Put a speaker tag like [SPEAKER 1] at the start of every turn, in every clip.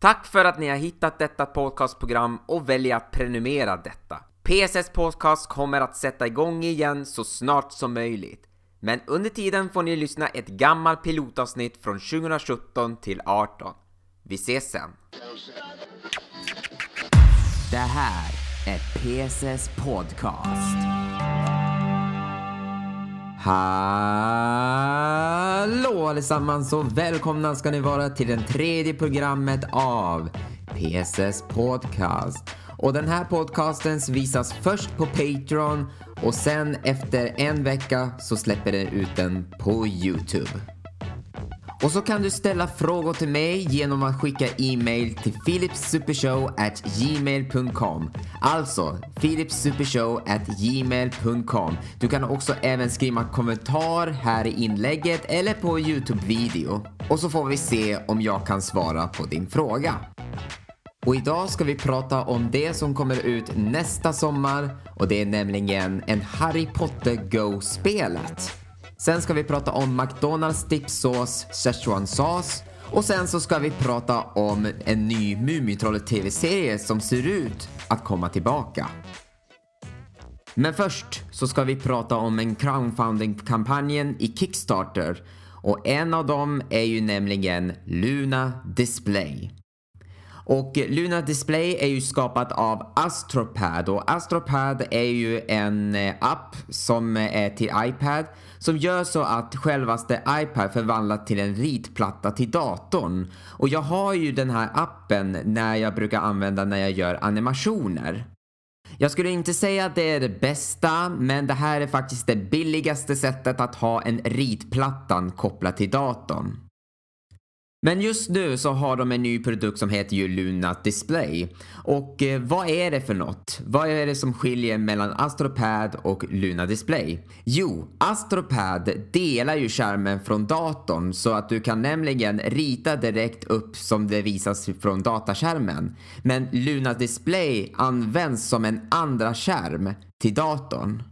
[SPEAKER 1] Tack för att ni har hittat detta podcastprogram och väljer att prenumerera detta. PSS Podcast kommer att sätta igång igen så snart som möjligt. Men under tiden får ni lyssna ett gammalt pilotavsnitt från 2017 till 18. Vi ses sen!
[SPEAKER 2] Det här är PSS Podcast. Hallå allesammans och välkomna ska ni vara till det tredje programmet av PSS Podcast. Och den här podcasten visas först på Patreon och sen efter en vecka så släpper den ut den på Youtube. Och så kan du ställa frågor till mig genom att skicka e-mail till philipsupershow@gmail.com. Alltså philipsupershow@gmail.com. Du kan också även skriva kommentar här i inlägget eller på Youtube-video. Och så får vi se om jag kan svara på din fråga. Och idag ska vi prata om det som kommer ut nästa sommar och det är nämligen en Harry Potter Go-spelet. Sen ska vi prata om McDonalds dipsås Szechuan sås och sen så ska vi prata om en ny Mumintrollet TV-serie som ser ut att komma tillbaka. Men först så ska vi prata om en crowdfunding-kampanjen i Kickstarter och en av dem är ju nämligen Luna Display. Och Luna Display är ju skapat av Astropad och Astropad är ju en eh, app som är till iPad som gör så att självaste iPad förvandlas till en ritplatta till datorn. Och jag har ju den här appen när jag brukar använda när jag gör animationer. Jag skulle inte säga att det är det bästa, men det här är faktiskt det billigaste sättet att ha en ritplattan kopplad till datorn. Men just nu så har de en ny produkt som heter ju Luna Display. Och eh, vad är det för något? Vad är det som skiljer mellan Astropad och Luna Display? Jo, Astropad delar ju skärmen från datorn så att du kan nämligen rita direkt upp som det visas från dataskärmen. Men Luna Display används som en andra skärm till datorn.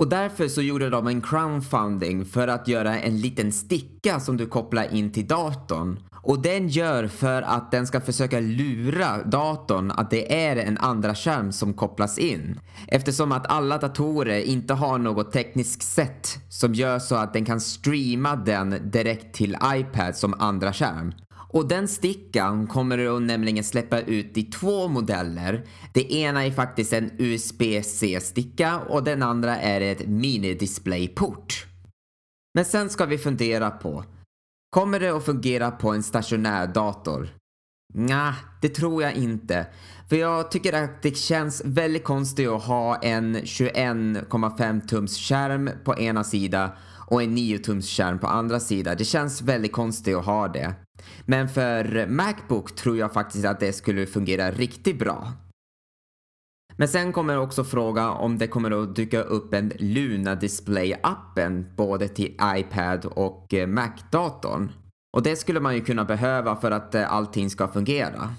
[SPEAKER 2] Och därför så gjorde de en crowdfunding för att göra en liten sticka som du kopplar in till datorn. Och den gör för att den ska försöka lura datorn att det är en andra skärm som kopplas in. Eftersom att alla datorer inte har något tekniskt sätt som gör så att den kan streama den direkt till iPad som andra skärm. Och den stickan kommer att nämligen släppa ut i två modeller. Det ena är faktiskt en USB-C-sticka och den andra är ett mini-displayport. Men sen ska vi fundera på, kommer det att fungera på en stationär dator? Nja, det tror jag inte. För jag tycker att det känns väldigt konstigt att ha en 21,5 tums skärm på ena sida och en 9 tums skärm på andra sida. Det känns väldigt konstigt att ha det. Men för Macbook tror jag faktiskt att det skulle fungera riktigt bra. Men sen kommer också fråga om det kommer att dyka upp en Luna Display-appen både till iPad och eh, Mac-datorn. Och det skulle man ju kunna behöva för att eh, allting ska fungera.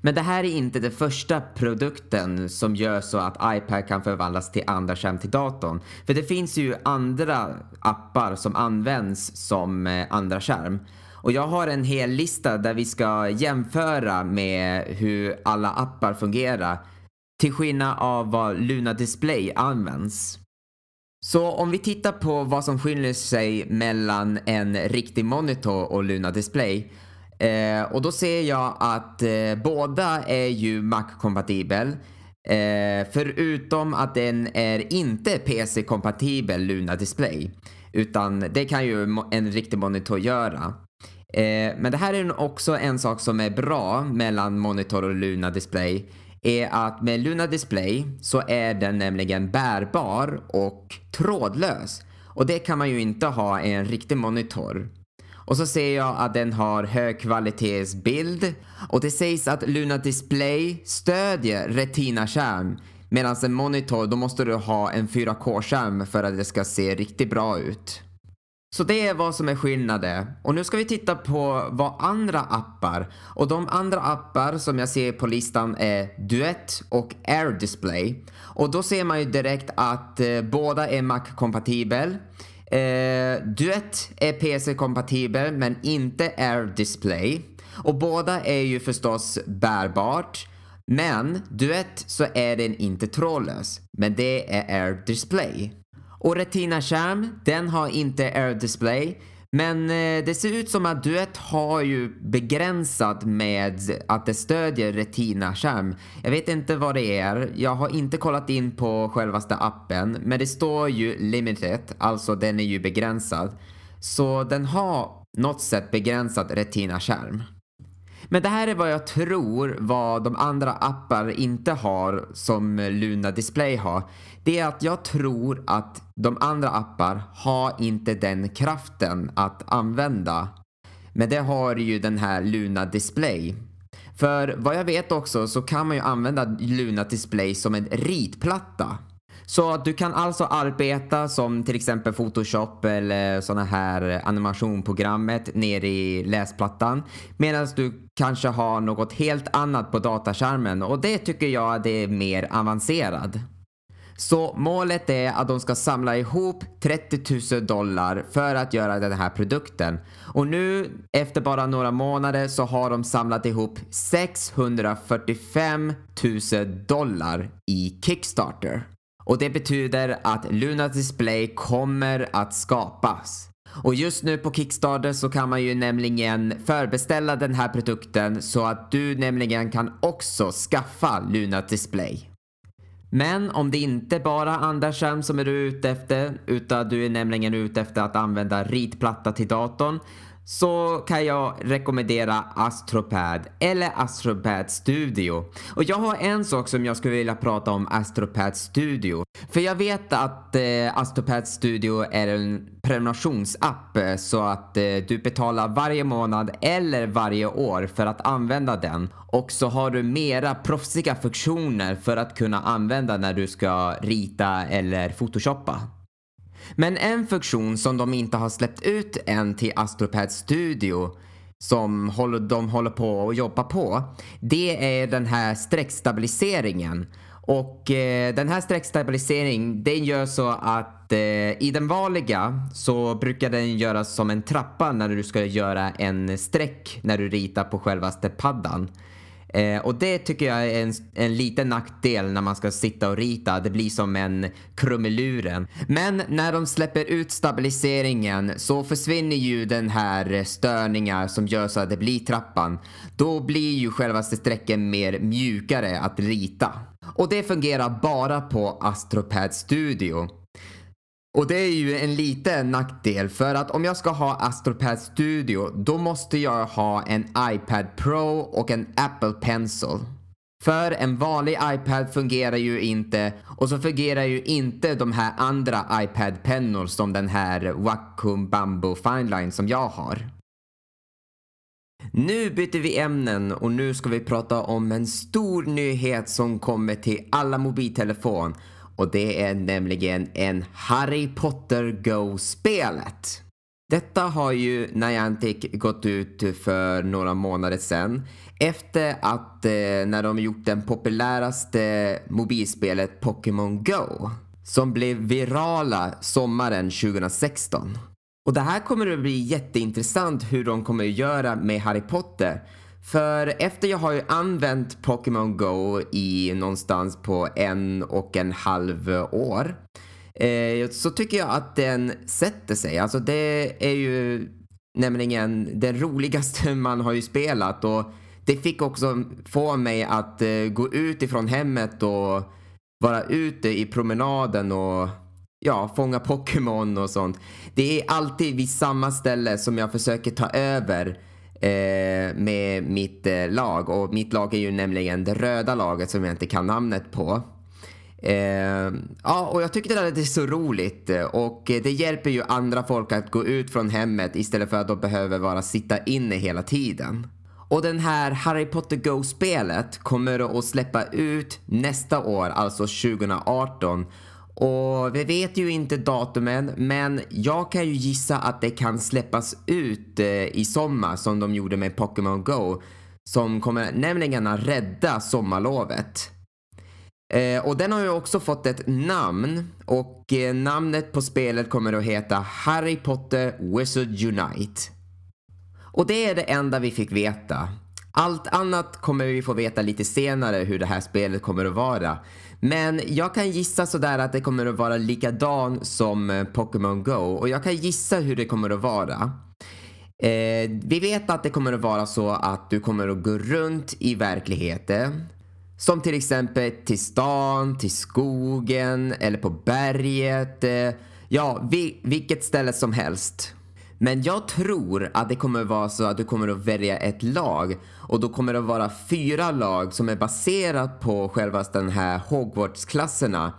[SPEAKER 2] Men det här är inte den första produkten som gör så att iPad kan förvandlas till andra skärm till datorn. För det finns ju andra appar som används som eh, andra skärm. Och jag har en hel lista där vi ska jämföra med hur alla appar fungerar till skillnad av vad Luna Display används. Så om vi tittar på vad som skiljer sig mellan en riktig monitor och Luna Display eh, och då ser jag att eh, båda är ju Mac-kompatibel eh, förutom att den är inte PC-kompatibel Luna Display utan det kan ju en riktig monitor göra. Eh, men det här är också en sak som är bra mellan monitor och Luna Display är att med Luna Display så är den nämligen bärbar och trådlös. Och det kan man ju inte ha i en riktig monitor. Och så ser jag att den har högkvalitetsbild och det sägs att Luna Display stödjer Retina-skärm medan en monitor då måste du ha en 4K-skärm för att det ska se riktigt bra ut. Så det är vad som är skillnaden. Och nu ska vi titta på vad andra appar och de andra appar som jag ser på listan är Duett och Air Display. Och då ser man ju direkt att eh, båda är Mac-kompatibel. Eh, Duett är PC-kompatibel men inte Air Display. Och båda är ju förstås bärbart. Men duett så är den inte trådlös. Men det är Air Display. Och Retina-skärm, den har inte Air Display. Men eh, det ser ut som att Duett har ju begränsat med att det stödjer Retina-skärm. Jag vet inte vad det är. Jag har inte kollat in på självaste appen. Men det står ju limited, alltså den är ju begränsad. Så den har något sätt begränsat Retina-skärm. Men det här är vad jag tror vad de andra appar inte har som Luna Display har. Det är att jag tror att de andra appar har inte den kraften att använda. Men det har ju den här Luna Display. För vad jag vet också så kan man ju använda Luna Display som en ritplatta. Så du kan alltså arbeta som till exempel Photoshop eller sådana här animationprogrammet nere i läsplattan medan du kanske har något helt annat på dataskärmen och det tycker jag det är mer avancerad. Så målet är att de ska samla ihop 30 000 dollar för att göra den här produkten. Och nu efter bara några månader så har de samlat ihop 645 000 dollar i Kickstarter. Och det betyder att Luna Display kommer att skapas. Och just nu på Kickstarter så kan man ju nämligen förbeställa den här produkten så att du nämligen kan också skaffa Luna Display. Men om det inte bara är andra skärm som är du ute efter utan du är nämligen ute efter att använda ritplatta till datorn så kan jag rekommendera Astropad eller Astropad Studio. Och jag har en sak som jag skulle vilja prata om Astropad Studio. För jag vet att eh, Astropad Studio är en prenumerationsapp eh, så att eh, du betalar varje månad eller varje år för att använda den. Och så har du mera proffsiga funktioner för att kunna använda när du ska rita eller photoshoppa. Men en funktion som de inte har släppt ut än till Astropad Studio som håller, de håller på att jobba på, det är den här streckstabiliseringen. Och eh, den här streckstabiliseringen, den gör så att eh, i den vanliga så brukar den göras som en trappa när du ska göra en streck när du ritar på självaste paddan. Eh, och det tycker jag är en, en liten nackdel när man ska sitta och rita. Det blir som en krumeluren. Men när de släpper ut stabiliseringen så försvinner ju den här störningar som gör så att det blir trappan. Då blir ju själva strecken mer mjukare att rita. Och det fungerar bara på Astropad Studio. Och det är ju en liten nackdel för att om jag ska ha Astropad Studio då måste jag ha en iPad Pro och en Apple Pencil. För en vanlig iPad fungerar ju inte och så fungerar ju inte de här andra iPad-pennor som den här Wacom Bamboo Fineline som jag har. Nu byter vi ämnen och nu ska vi prata om en stor nyhet som kommer till alla mobiltelefon och det är nämligen en Harry Potter Go-spelet. Detta har ju Niantic gått ut för några månader sedan efter att eh, när de gjort den populäraste mobilspelet Pokémon Go som blev virala sommaren 2016. Och det här kommer att bli jätteintressant hur de kommer att göra med Harry Potter för efter jag har ju använt Pokémon Go i någonstans på en och en halv år eh, så tycker jag att den sätter sig. Alltså det är ju nämligen det roligaste man har ju spelat och det fick också få mig att eh, gå ut ifrån hemmet och vara ute i promenaden och ja, fånga Pokémon och sånt. Det är alltid vid samma ställe som jag försöker ta över Eh, med mitt eh, lag. Och mitt lag är ju nämligen det röda laget som jag inte kan namnet på. Eh, ja, och jag tycker det är så roligt och det hjälper ju andra folk att gå ut från hemmet istället för att de behöver vara sitta inne hela tiden. Och den här Harry Potter Go-spelet kommer att släppa ut nästa år, alltså 2018 och vi vet ju inte datumen men jag kan ju gissa att det kan släppas ut eh, i sommar som de gjorde med Pokémon Go. Som kommer nämligen att rädda sommarlovet. Eh, och den har ju också fått ett namn och eh, namnet på spelet kommer att heta Harry Potter Wizard Unite. Och det är det enda vi fick veta. Allt annat kommer vi få veta lite senare hur det här spelet kommer att vara. Men jag kan gissa sådär att det kommer att vara likadan som eh, Pokémon Go och jag kan gissa hur det kommer att vara. Eh, vi vet att det kommer att vara så att du kommer att gå runt i verkligheten. Som till exempel till stan, till skogen eller på berget. Eh, ja, vi, vilket ställe som helst. Men jag tror att det kommer vara så att du kommer att välja ett lag och då kommer det vara fyra lag som är baserat på själva den här Hogwarts-klasserna.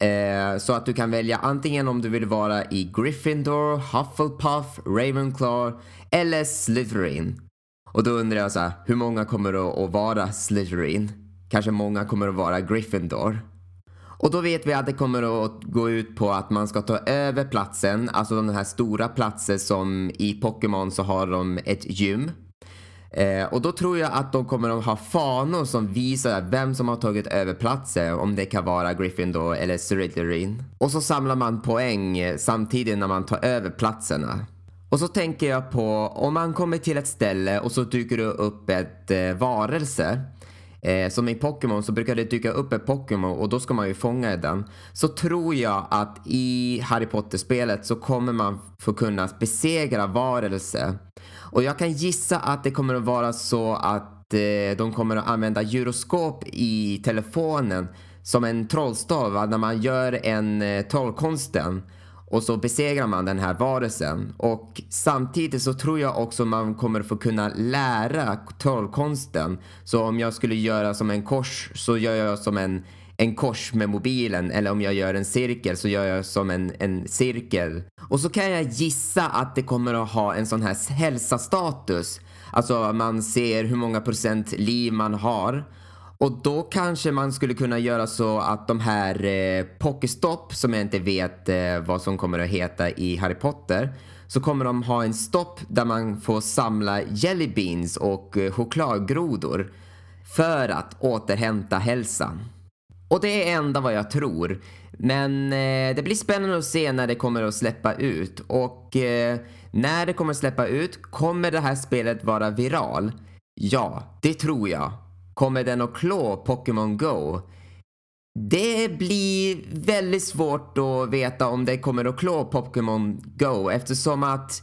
[SPEAKER 2] Eh, så att du kan välja antingen om du vill vara i Gryffindor, Hufflepuff, Ravenclaw eller Slytherin. Och då undrar jag så här, hur många kommer att vara Slytherin? Kanske många kommer att vara Gryffindor. Och då vet vi att det kommer att gå ut på att man ska ta över platsen, alltså de här stora platser som i Pokémon så har de ett gym. Eh, och då tror jag att de kommer att ha fanor som visar vem som har tagit över platsen, om det kan vara Gryffindor eller Slytherin. Och så samlar man poäng samtidigt när man tar över platserna. Och så tänker jag på om man kommer till ett ställe och så dyker det upp ett eh, varelse Eh, som i Pokémon så brukar det dyka upp ett Pokémon och då ska man ju fånga den. Så tror jag att i Harry Potter-spelet så kommer man få kunna besegra varelser. Och jag kan gissa att det kommer att vara så att eh, de kommer att använda gyroskop i telefonen som en trollstav när man gör en eh, trollkonsten och så besegrar man den här varelsen. Och samtidigt så tror jag också man kommer få kunna lära trollkonsten. Så om jag skulle göra som en kors så gör jag som en, en kors med mobilen. Eller om jag gör en cirkel så gör jag som en, en cirkel. Och så kan jag gissa att det kommer att ha en sån här hälsastatus. Alltså man ser hur många procent liv man har. Och då kanske man skulle kunna göra så att de här eh, Pokéstopp, som jag inte vet eh, vad som kommer att heta i Harry Potter, så kommer de ha en stopp där man får samla jellybeans och eh, chokladgrodor för att återhämta hälsan. Och det är enda vad jag tror. Men eh, det blir spännande att se när det kommer att släppa ut. Och eh, när det kommer att släppa ut, kommer det här spelet vara viral? Ja, det tror jag. Kommer den att klå Pokémon Go? Det blir väldigt svårt att veta om det kommer att klå Pokémon Go eftersom att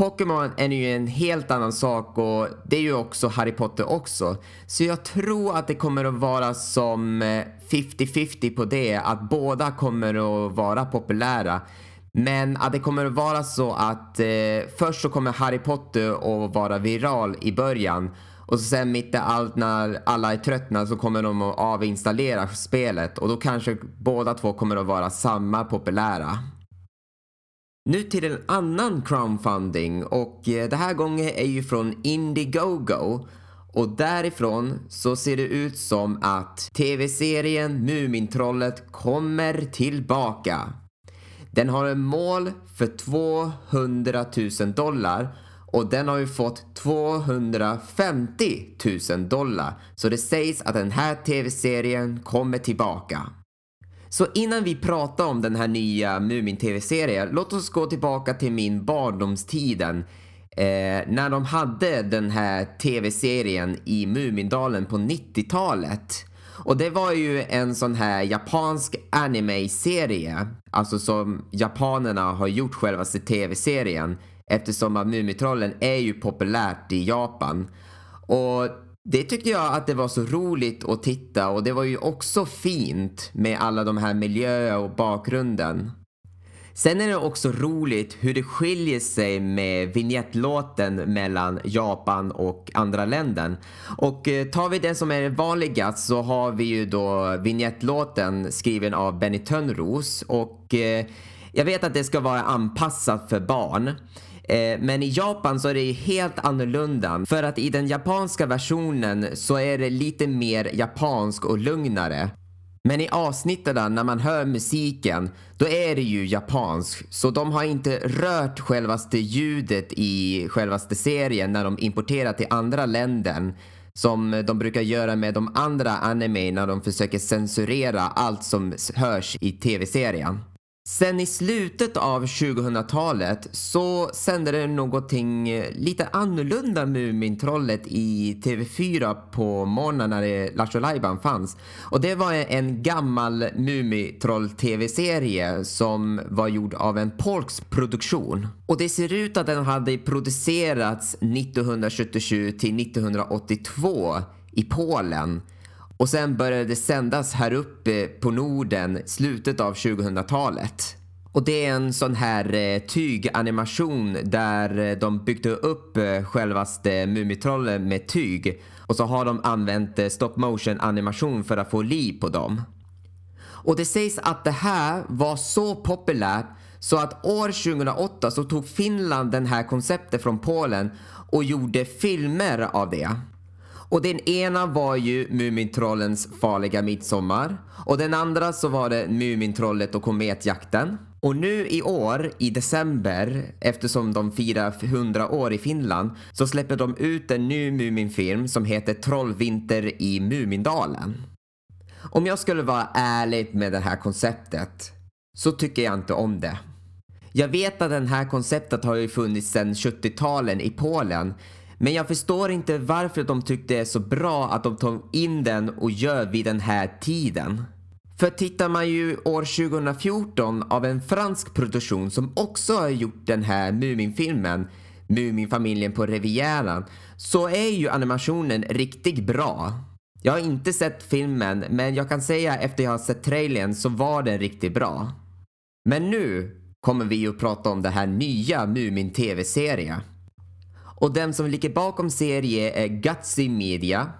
[SPEAKER 2] Pokémon är ju en helt annan sak och det är ju också Harry Potter också. Så jag tror att det kommer att vara som eh, 50-50 på det, att båda kommer att vara populära. Men att det kommer att vara så att eh, först så kommer Harry Potter att vara viral i början och sen mitt i allt när alla är tröttna så kommer de att avinstallera spelet och då kanske båda två kommer att vara samma populära. Nu till en annan crowdfunding och eh, det här gången är ju från Indiegogo och därifrån så ser det ut som att tv-serien Mumintrollet kommer tillbaka. Den har en mål för 200 000 dollar och den har ju fått 250 000 dollar. Så det sägs att den här tv-serien kommer tillbaka. Så innan vi pratar om den här nya Mumin-tv-serien, låt oss gå tillbaka till min barndomstiden. Eh, när de hade den här tv-serien i Mumindalen på 90-talet. Och det var ju en sån här japansk anime-serie, alltså som japanerna har gjort själva tv-serien Eftersom att Mumitrollen är ju populärt i Japan. Och det tyckte jag att det var så roligt att titta och det var ju också fint med alla de här miljöer och bakgrunden. Sen är det också roligt hur det skiljer sig med vignettlåten mellan Japan och andra länder. Och eh, tar vi den som är vanligast så har vi ju då vignettlåten skriven av Benny Tönnros och eh, jag vet att det ska vara anpassat för barn. Eh, men i Japan så är det helt annorlunda. För att i den japanska versionen så är det lite mer japansk och lugnare. Men i avsnitten när man hör musiken, då är det ju japansk. Så de har inte rört självaste ljudet i självaste serien när de importerar till andra länder. Som de brukar göra med de andra anime när de försöker censurera allt som hörs i tv-serien. Sen i slutet av 2000-talet så sände det någonting eh, lite annorlunda Mumintrollet i TV4 på morgonen när Lattjo Lajban fanns. Och det var en gammal Mumintroll-TV-serie som var gjord av en polsk produktion. Och det ser ut att den hade producerats 1977 till 1982 i Polen. Och sen började det sändas här uppe på Norden slutet av 2000-talet. Och det är en sån här eh, tyganimation där eh, de byggde upp eh, självaste Mumitrollen med tyg. Och så har de använt stop motion animation för att få liv på dem. Och det sägs att det här var så populärt så att år 2008 så tog Finland den här konceptet från Polen och gjorde filmer av det. Och den ena var ju Mumintrollens farliga midsommar. Och den andra så var det Mumintrollet och kometjakten. Och nu i år, i december, eftersom de firar 100 år i Finland, så släpper de ut en ny Muminfilm som heter Trollvinter i Mumindalen. Om jag skulle vara ärlig med det här konceptet så tycker jag inte om det. Jag vet att det här konceptet har ju funnits sedan 70-talen i Polen men jag förstår inte varför de tyckte det är så bra att de tog in den och gör vid den här tiden. För tittar man ju år 2014 av en fransk produktion som också har gjort den här Muminfilmen, Muminfamiljen på Rivieran, så är ju animationen riktigt bra. Jag har inte sett filmen, men jag kan säga efter jag har sett trailern så var den riktigt bra. Men nu kommer vi att prata om det här nya Mumin TV-serien. Och den som ligger bakom serien är Gutsy Media.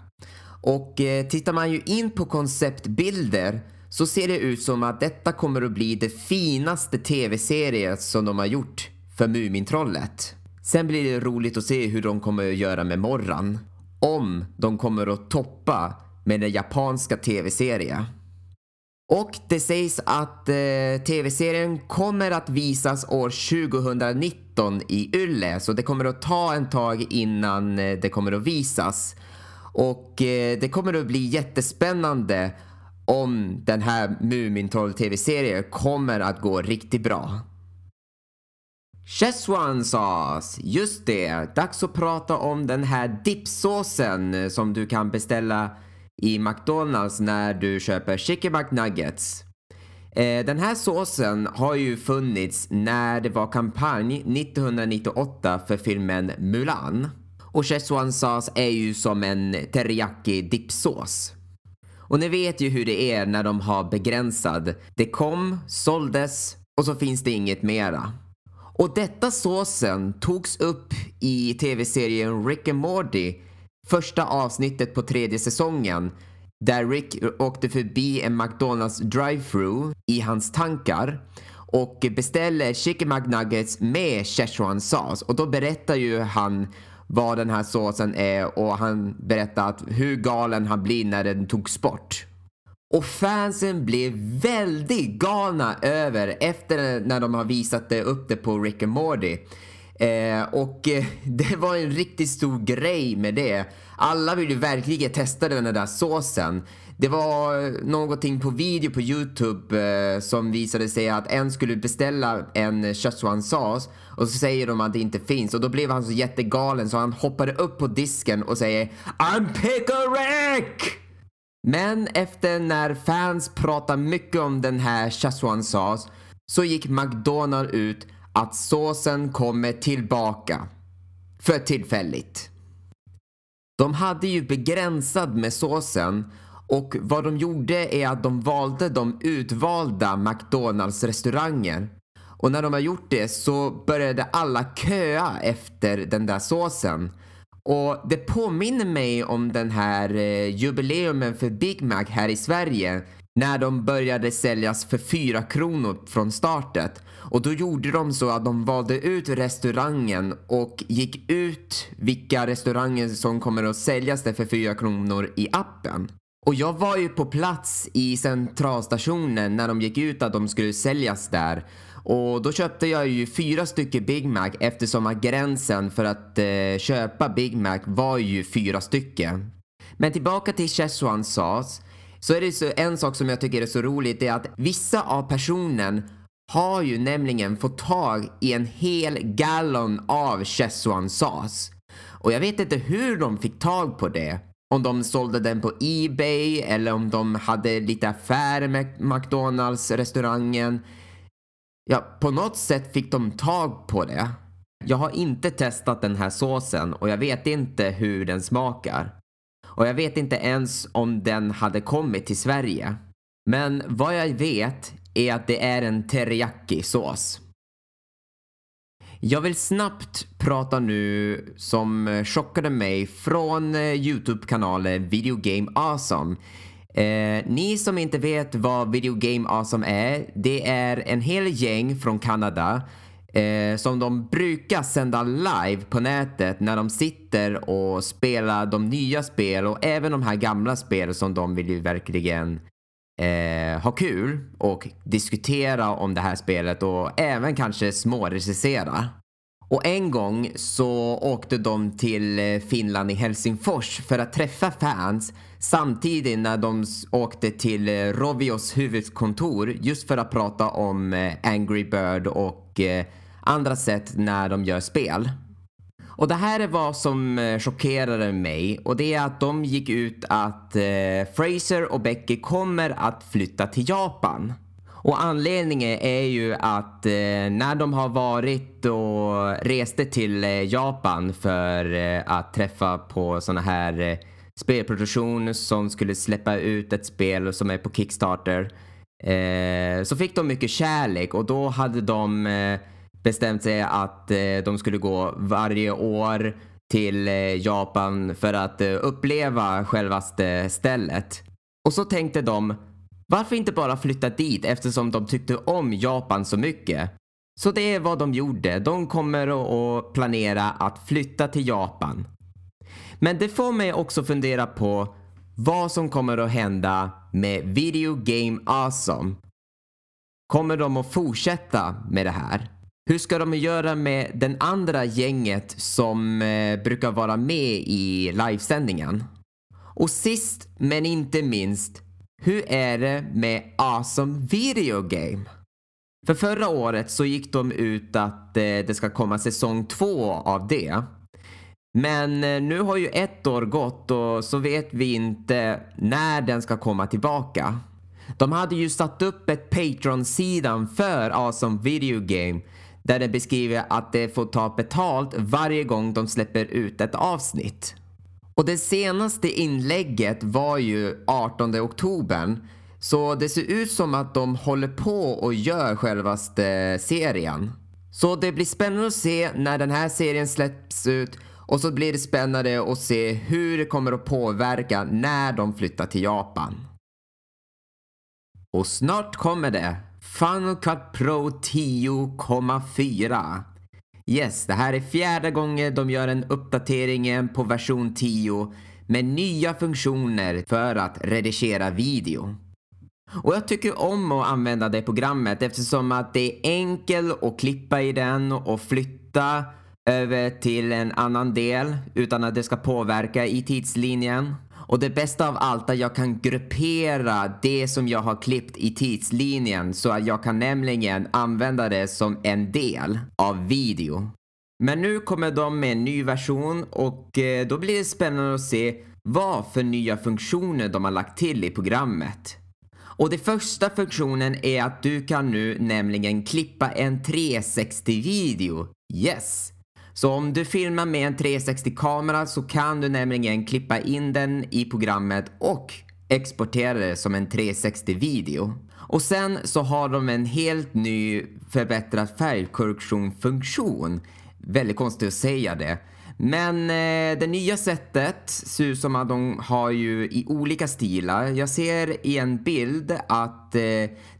[SPEAKER 2] Och eh, tittar man ju in på konceptbilder så ser det ut som att detta kommer att bli det finaste tv-serie som de har gjort för Mumintrollet. Sen blir det roligt att se hur de kommer att göra med Morran. Om de kommer att toppa med den japanska tv-serien. Och det sägs att eh, tv-serien kommer att visas år 2019 i Yle, så det kommer att ta en tag innan eh, det kommer att visas. Och eh, det kommer att bli jättespännande om den här Mumintroll tv-serien kommer att gå riktigt bra. Szechuan sauce, just det. Dags att prata om den här dipsåsen som du kan beställa i McDonalds när du köper Chicken McNuggets. Eh, den här såsen har ju funnits när det var kampanj 1998 för filmen Mulan. Och Szechuan sauce är ju som en teriyaki dipsås. Och ni vet ju hur det är när de har begränsad. Det kom, såldes och så finns det inget mera. Och detta såsen togs upp i tv-serien Rick and Morty första avsnittet på tredje säsongen där Rick åkte förbi en McDonalds drive-thru i hans tankar och beställer chicken McNuggets med Szechuan sås och då berättar ju han vad den här såsen är och han berättar att hur galen han blir när den togs bort. Och fansen blev väldigt galna över efter när de har visat det upp det på Rick and Morty. Eh, och eh, det var en riktigt stor grej med det. Alla ville verkligen testa den där såsen. Det var eh, någonting på video på Youtube eh, som visade sig att en skulle beställa en eh, Szechuan-sås och så säger de att det inte finns och då blev han så jättegalen så han hoppade upp på disken och säger I'm pickle Men efter när fans pratade mycket om den här Szechuan-sås så gick McDonald ut att såsen kommer tillbaka. För tillfälligt. De hade ju begränsad med såsen och vad de gjorde är att de valde de utvalda McDonalds restauranger. Och när de har gjort det så började alla köa efter den där såsen. Och det påminner mig om den här eh, jubileumen för Big Mac här i Sverige när de började säljas för 4 kronor från startet. Och då gjorde de så att de valde ut restaurangen och gick ut vilka restauranger som kommer att säljas där för 4 kronor i appen. Och jag var ju på plats i centralstationen när de gick ut att de skulle säljas där. Och då köpte jag ju fyra stycken Big Mac eftersom att gränsen för att eh, köpa Big Mac var ju fyra stycken. Men tillbaka till Szechuan sauce så är det så en sak som jag tycker är så roligt är att vissa av personen har ju nämligen fått tag i en hel gallon av Szechuan-sås. Och jag vet inte hur de fick tag på det. Om de sålde den på Ebay eller om de hade lite affärer med McDonalds-restaurangen. Ja, på något sätt fick de tag på det. Jag har inte testat den här såsen och jag vet inte hur den smakar. Och jag vet inte ens om den hade kommit till Sverige. Men vad jag vet är att det är en teriyaki-sås. Jag vill snabbt prata nu som chockade mig från eh, Youtube-kanalen Video Game Awesome. Eh, ni som inte vet vad Video Game Awesome är, det är en hel gäng från Kanada eh, som de brukar sända live på nätet när de sitter och spelar de nya spel och även de här gamla spel som de vill ju verkligen eh, ha kul och diskutera om det här spelet och även kanske smårecensera. Och en gång så åkte de till eh, Finland i Helsingfors för att träffa fans samtidigt när de åkte till eh, Rovios huvudkontor just för att prata om eh, Angry Bird och andra sätt när de gör spel. Och det här är vad som eh, chockerade mig och det är att de gick ut att eh, Fraser och Becky kommer att flytta till Japan. Och anledningen är ju att eh, när de har varit och reste till eh, Japan för eh, att träffa på såna här eh, spelproduktion som skulle släppa ut ett spel som är på Kickstarter eh, så fick de mycket kärlek och då hade de eh, bestämt sig att eh, de skulle gå varje år till eh, Japan för att eh, uppleva självaste stället. Och så tänkte de, varför inte bara flytta dit eftersom de tyckte om Japan så mycket? Så det är vad de gjorde. De kommer att planera att flytta till Japan. Men det får mig också fundera på vad som kommer att hända med Video Game Awesome. Kommer de att fortsätta med det här? Hur ska de göra med den andra gänget som eh, brukar vara med i livesändningen? Och sist men inte minst, hur är det med Awesome Video Game? För förra året så gick de ut att eh, det ska komma säsong två av det. Men eh, nu har ju ett år gått och så vet vi inte när den ska komma tillbaka. De hade ju satt upp ett Patreon-sidan för Awesome Video Game där det beskriver att de får ta betalt varje gång de släpper ut ett avsnitt. Och det senaste inlägget var ju 18 oktober så det ser ut som att de håller på och gör självaste serien. Så det blir spännande att se när den här serien släpps ut och så blir det spännande att se hur det kommer att påverka när de flyttar till Japan. Och snart kommer det Final Cut Pro 10,4. Yes, det här är fjärde gången de gör en uppdatering på version 10 med nya funktioner för att redigera video. Och jag tycker om att använda det programmet eftersom att det är enkelt att klippa i den och flytta över till en annan del utan att det ska påverka i tidslinjen. Och det bästa av allt är att jag kan gruppera det som jag har klippt i tidslinjen så att jag kan nämligen använda det som en del av video. Men nu kommer de med en ny version och eh, då blir det spännande att se vad för nya funktioner de har lagt till i programmet. Och den första funktionen är att du kan nu nämligen klippa en 360-video. Yes! Så om du filmar med en 360-kamera så kan du nämligen klippa in den i programmet och exportera det som en 360-video. Och sen så har de en helt ny förbättrad färgkorrektion-funktion. Väldigt konstigt att säga det. Men eh, det nya sättet ser ut som att de har ju i olika stilar. Jag ser i en bild att eh,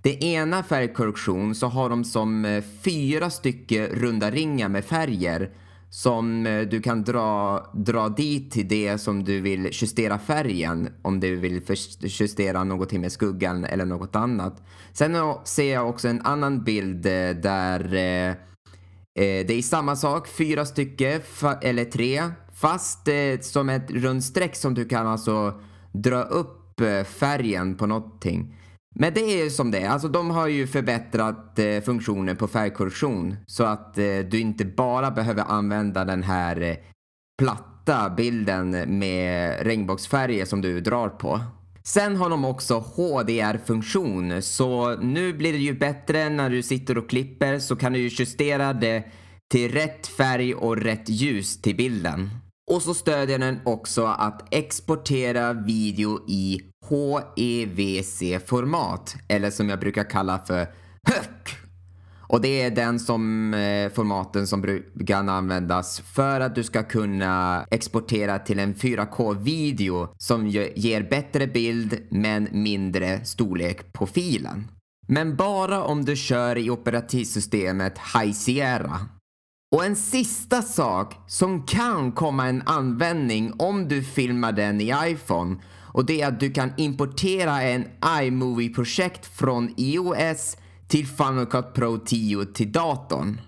[SPEAKER 2] det ena färgkorrektion så har de som eh, fyra stycken runda ringar med färger som eh, du kan dra, dra dit till det som du vill justera färgen om du vill justera någonting med skuggan eller något annat. Sen ser jag också en annan bild eh, där eh, eh, det är samma sak, fyra stycken eller tre fast som ett runt streck som du kan alltså dra upp färgen på någonting. Men det är som det är. Alltså de har ju förbättrat eh, funktionen på färgkorrektion så att eh, du inte bara behöver använda den här eh, platta bilden med regnbågsfärger som du drar på. Sen har de också HDR-funktion, så nu blir det ju bättre när du sitter och klipper så kan du ju justera det till rätt färg och rätt ljus till bilden. Och så stödjer den också att exportera video i HEVC-format, eller som jag brukar kalla för HÖK. Och det är den som eh, formaten som brukar användas för att du ska kunna exportera till en 4K-video som ger bättre bild men mindre storlek på filen. Men bara om du kör i operativsystemet High Sierra. Och en sista sak som kan komma en användning om du filmar den i iPhone och det är att du kan importera en iMovie-projekt från iOS till Final Cut Pro 10 till datorn.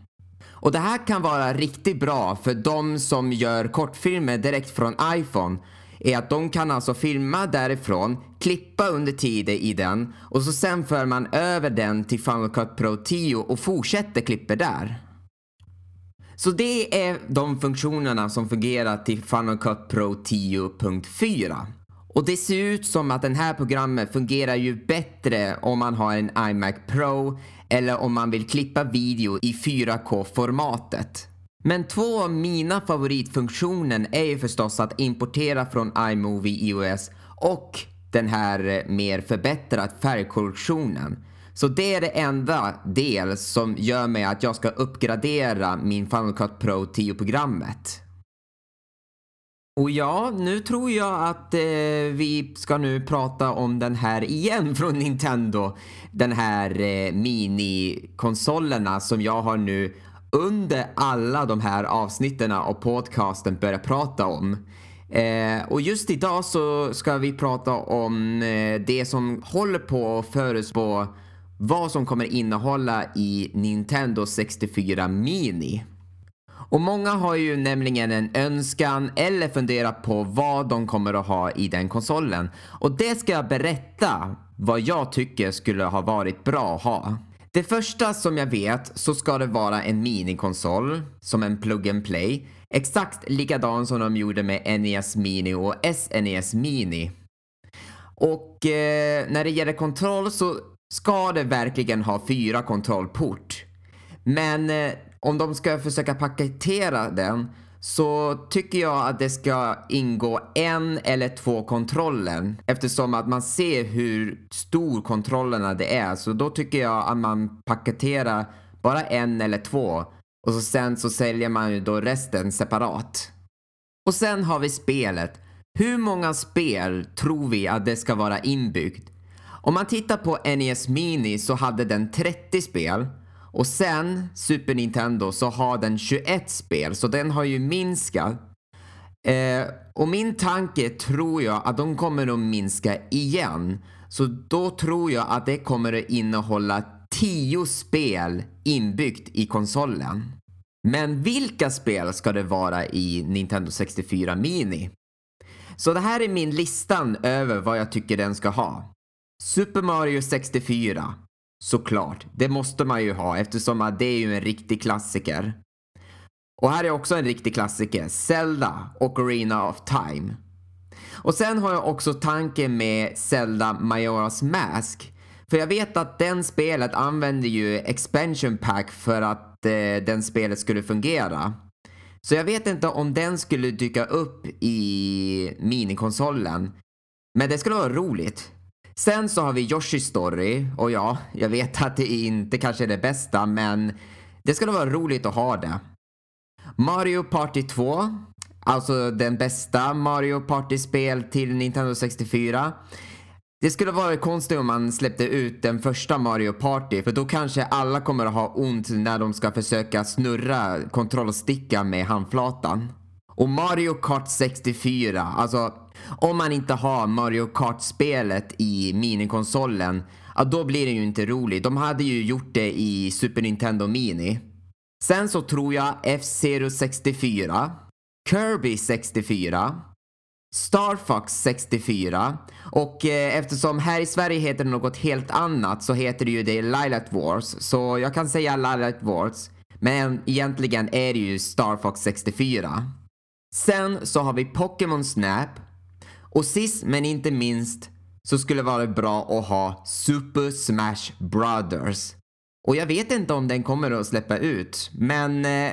[SPEAKER 2] Och det här kan vara riktigt bra för de som gör kortfilmer direkt från iPhone är att de kan alltså filma därifrån, klippa under tiden i den och så sen för man över den till Final Cut Pro 10 och fortsätter klippa där. Så det är de funktionerna som fungerar till Final Cut Pro 10.4. Och det ser ut som att det här programmet fungerar ju bättre om man har en iMac Pro eller om man vill klippa video i 4K-formatet. Men två av mina favoritfunktioner är ju förstås att importera från iMovie iOS och den här mer förbättrad färgkorrektionen. Så det är det enda del som gör mig att jag ska uppgradera min Final Cut Pro 10-programmet. Och ja, nu tror jag att eh, vi ska nu prata om den här igen från Nintendo. Den här eh, minikonsolerna som jag har nu under alla de här avsnitten av podcasten börjat prata om. Eh, och just idag så ska vi prata om eh, det som håller på att förutspå vad som kommer innehålla i Nintendo 64 Mini. Och många har ju nämligen en önskan eller funderat på vad de kommer att ha i den konsolen. Och det ska jag berätta vad jag tycker skulle ha varit bra att ha. Det första som jag vet så ska det vara en minikonsol som en plug and play. Exakt likadan som de gjorde med NES Mini och SNES Mini. Och eh, när det gäller kontroll så ska det verkligen ha fyra kontrollport. Men eh, om de ska försöka paketera den så tycker jag att det ska ingå en eller två kontroller eftersom att man ser hur stor kontrollerna det är. Så då tycker jag att man paketerar bara en eller två och så sen så säljer man ju då resten separat. Och sen har vi spelet. Hur många spel tror vi att det ska vara inbyggt? Om man tittar på NES Mini så hade den 30 spel och sen Super Nintendo så har den 21 spel, så den har ju minskat. Eh, och min tanke tror jag att de kommer att minska igen. Så då tror jag att det kommer att innehålla 10 spel inbyggt i konsolen. Men vilka spel ska det vara i Nintendo 64 Mini? Så det här är min listan över vad jag tycker den ska ha. Super Mario 64, Såklart, det måste man ju ha eftersom det är ju en riktig klassiker. Och här är också en riktig klassiker, Zelda och Arena of Time. Och sen har jag också tanken med Zelda Majora's Mask. För jag vet att den spelet använder ju expansion pack för att eh, den spelet skulle fungera. Så jag vet inte om den skulle dyka upp i minikonsolen. Men det skulle vara roligt. Sen så har vi Yoshi Story och ja, jag vet att det inte kanske är det bästa men det skulle vara roligt att ha det. Mario Party 2, alltså den bästa Mario Party-spel till Nintendo 64. Det skulle vara konstigt om man släppte ut den första Mario Party för då kanske alla kommer att ha ont när de ska försöka snurra kontrollstickan med handflatan. Och Mario Kart 64, alltså om man inte har Mario Kart-spelet i minikonsolen, ja då blir det ju inte roligt. De hade ju gjort det i Super Nintendo Mini. Sen så tror jag F-Zero 64, Kirby 64, Star Fox 64 och eh, eftersom här i Sverige heter det något helt annat så heter det ju det Lilat Wars så jag kan säga Lilat Wars men egentligen är det ju Star Fox 64. Sen så har vi Pokémon Snap och sist men inte minst så skulle det vara bra att ha Super Smash Brothers. Och jag vet inte om den kommer att släppa ut men eh,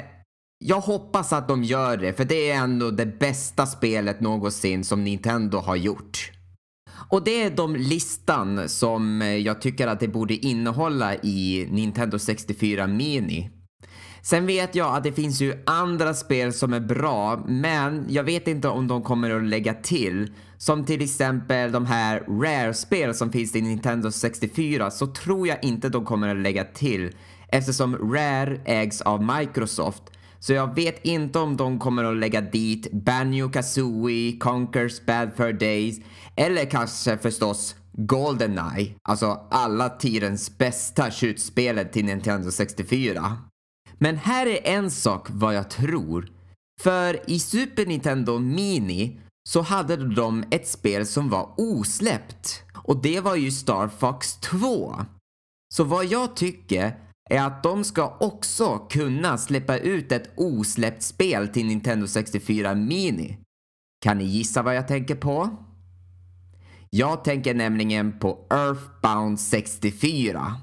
[SPEAKER 2] jag hoppas att de gör det, för det är ändå det bästa spelet någonsin som Nintendo har gjort. Och det är de listan som eh, jag tycker att det borde innehålla i Nintendo 64 Mini. Sen vet jag att det finns ju andra spel som är bra, men jag vet inte om de kommer att lägga till. Som till exempel de här Rare-spel som finns i Nintendo 64 så tror jag inte de kommer att lägga till eftersom Rare ägs av Microsoft så jag vet inte om de kommer att lägga dit Banjo Kazooie, Conker's Bad Fur Days eller kanske förstås Goldeneye, alltså alla tidens bästa skjutspelet till Nintendo 64. Men här är en sak vad jag tror. För i Super Nintendo Mini så hade de ett spel som var osläppt och det var ju Star Fox 2. Så vad jag tycker är att de ska också kunna släppa ut ett osläppt spel till Nintendo 64 Mini. Kan ni gissa vad jag tänker på? Jag tänker nämligen på Earthbound 64.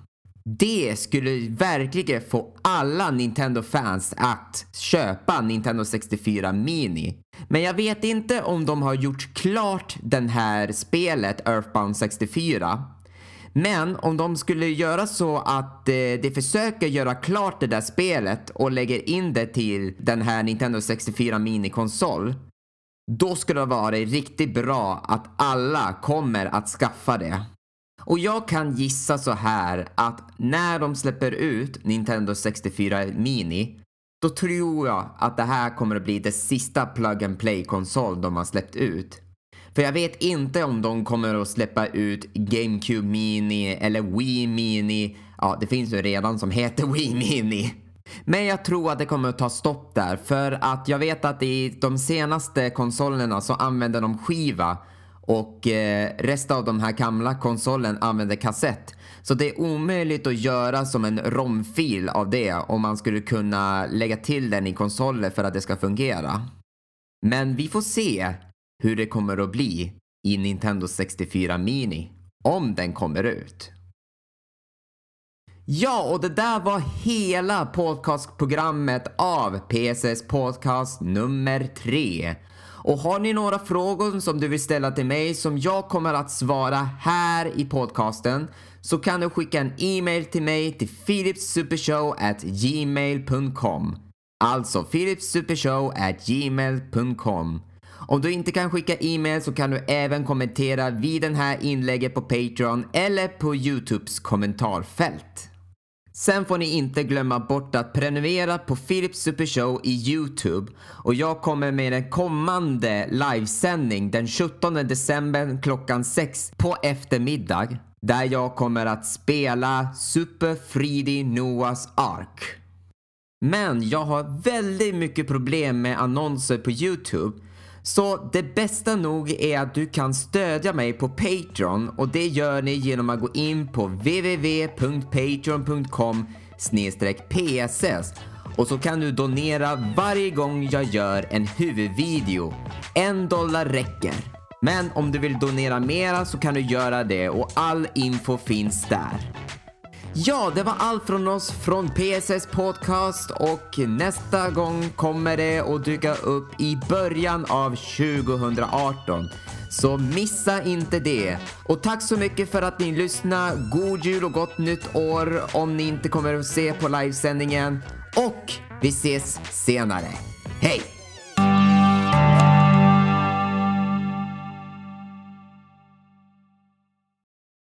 [SPEAKER 2] Det skulle verkligen få alla Nintendo-fans att köpa Nintendo 64 Mini. Men jag vet inte om de har gjort klart det här spelet Earthbound 64 men om de skulle göra så att eh, de försöker göra klart det där spelet och lägger in det till den här Nintendo 64 mini konsol. Då skulle det vara riktigt bra att alla kommer att skaffa det. Och jag kan gissa så här att när de släpper ut Nintendo 64 Mini då tror jag att det här kommer att bli det sista plug and play konsol de har släppt ut. För jag vet inte om de kommer att släppa ut GameCube Mini eller Wii Mini. Ja, det finns ju redan som heter Wii Mini. Men jag tror att det kommer att ta stopp där för att jag vet att i de senaste konsolerna så använder de skiva och eh, resten av de här gamla konsolen använder kassett. Så det är omöjligt att göra som en romfil av det om man skulle kunna lägga till den i konsoler för att det ska fungera. Men vi får se hur det kommer att bli i Nintendo 64 Mini om den kommer ut. Ja, och det där var hela podcastprogrammet av PSS Podcast nummer 3. Och har ni några frågor som du vill ställa till mig som jag kommer att svara här i podcasten så kan du skicka en e-mail till mig till philipsupershow@gmail.com. Alltså philipsupershow@gmail.com. Om du inte kan skicka e-mail så kan du även kommentera vid den här inlägget på Patreon eller på Youtubes kommentarfält. Sen får ni inte glömma bort att prenumerera på Philips Super Show i Youtube och jag kommer med en kommande livesändning den 17 december klockan 6 på eftermiddag där jag kommer att spela Super 3D Noahs Ark. Men jag har väldigt mycket problem med annonser på Youtube så det bästa nog är att du kan stödja mig på Patreon och det gör ni genom att gå in på www.patreon.com pss och så kan du donera varje gång jag gör en huvudvideo. En dollar räcker. Men om du vill donera mera så kan du göra det och all info finns där. Ja, det var allt från oss från PSS Podcast och nästa gång kommer det att dyka upp i början av 2018. Så missa inte det. Och tack så mycket för att ni lyssnade. God jul och gott nytt år om ni inte kommer att se på livesändningen. Och vi ses senare. Hej!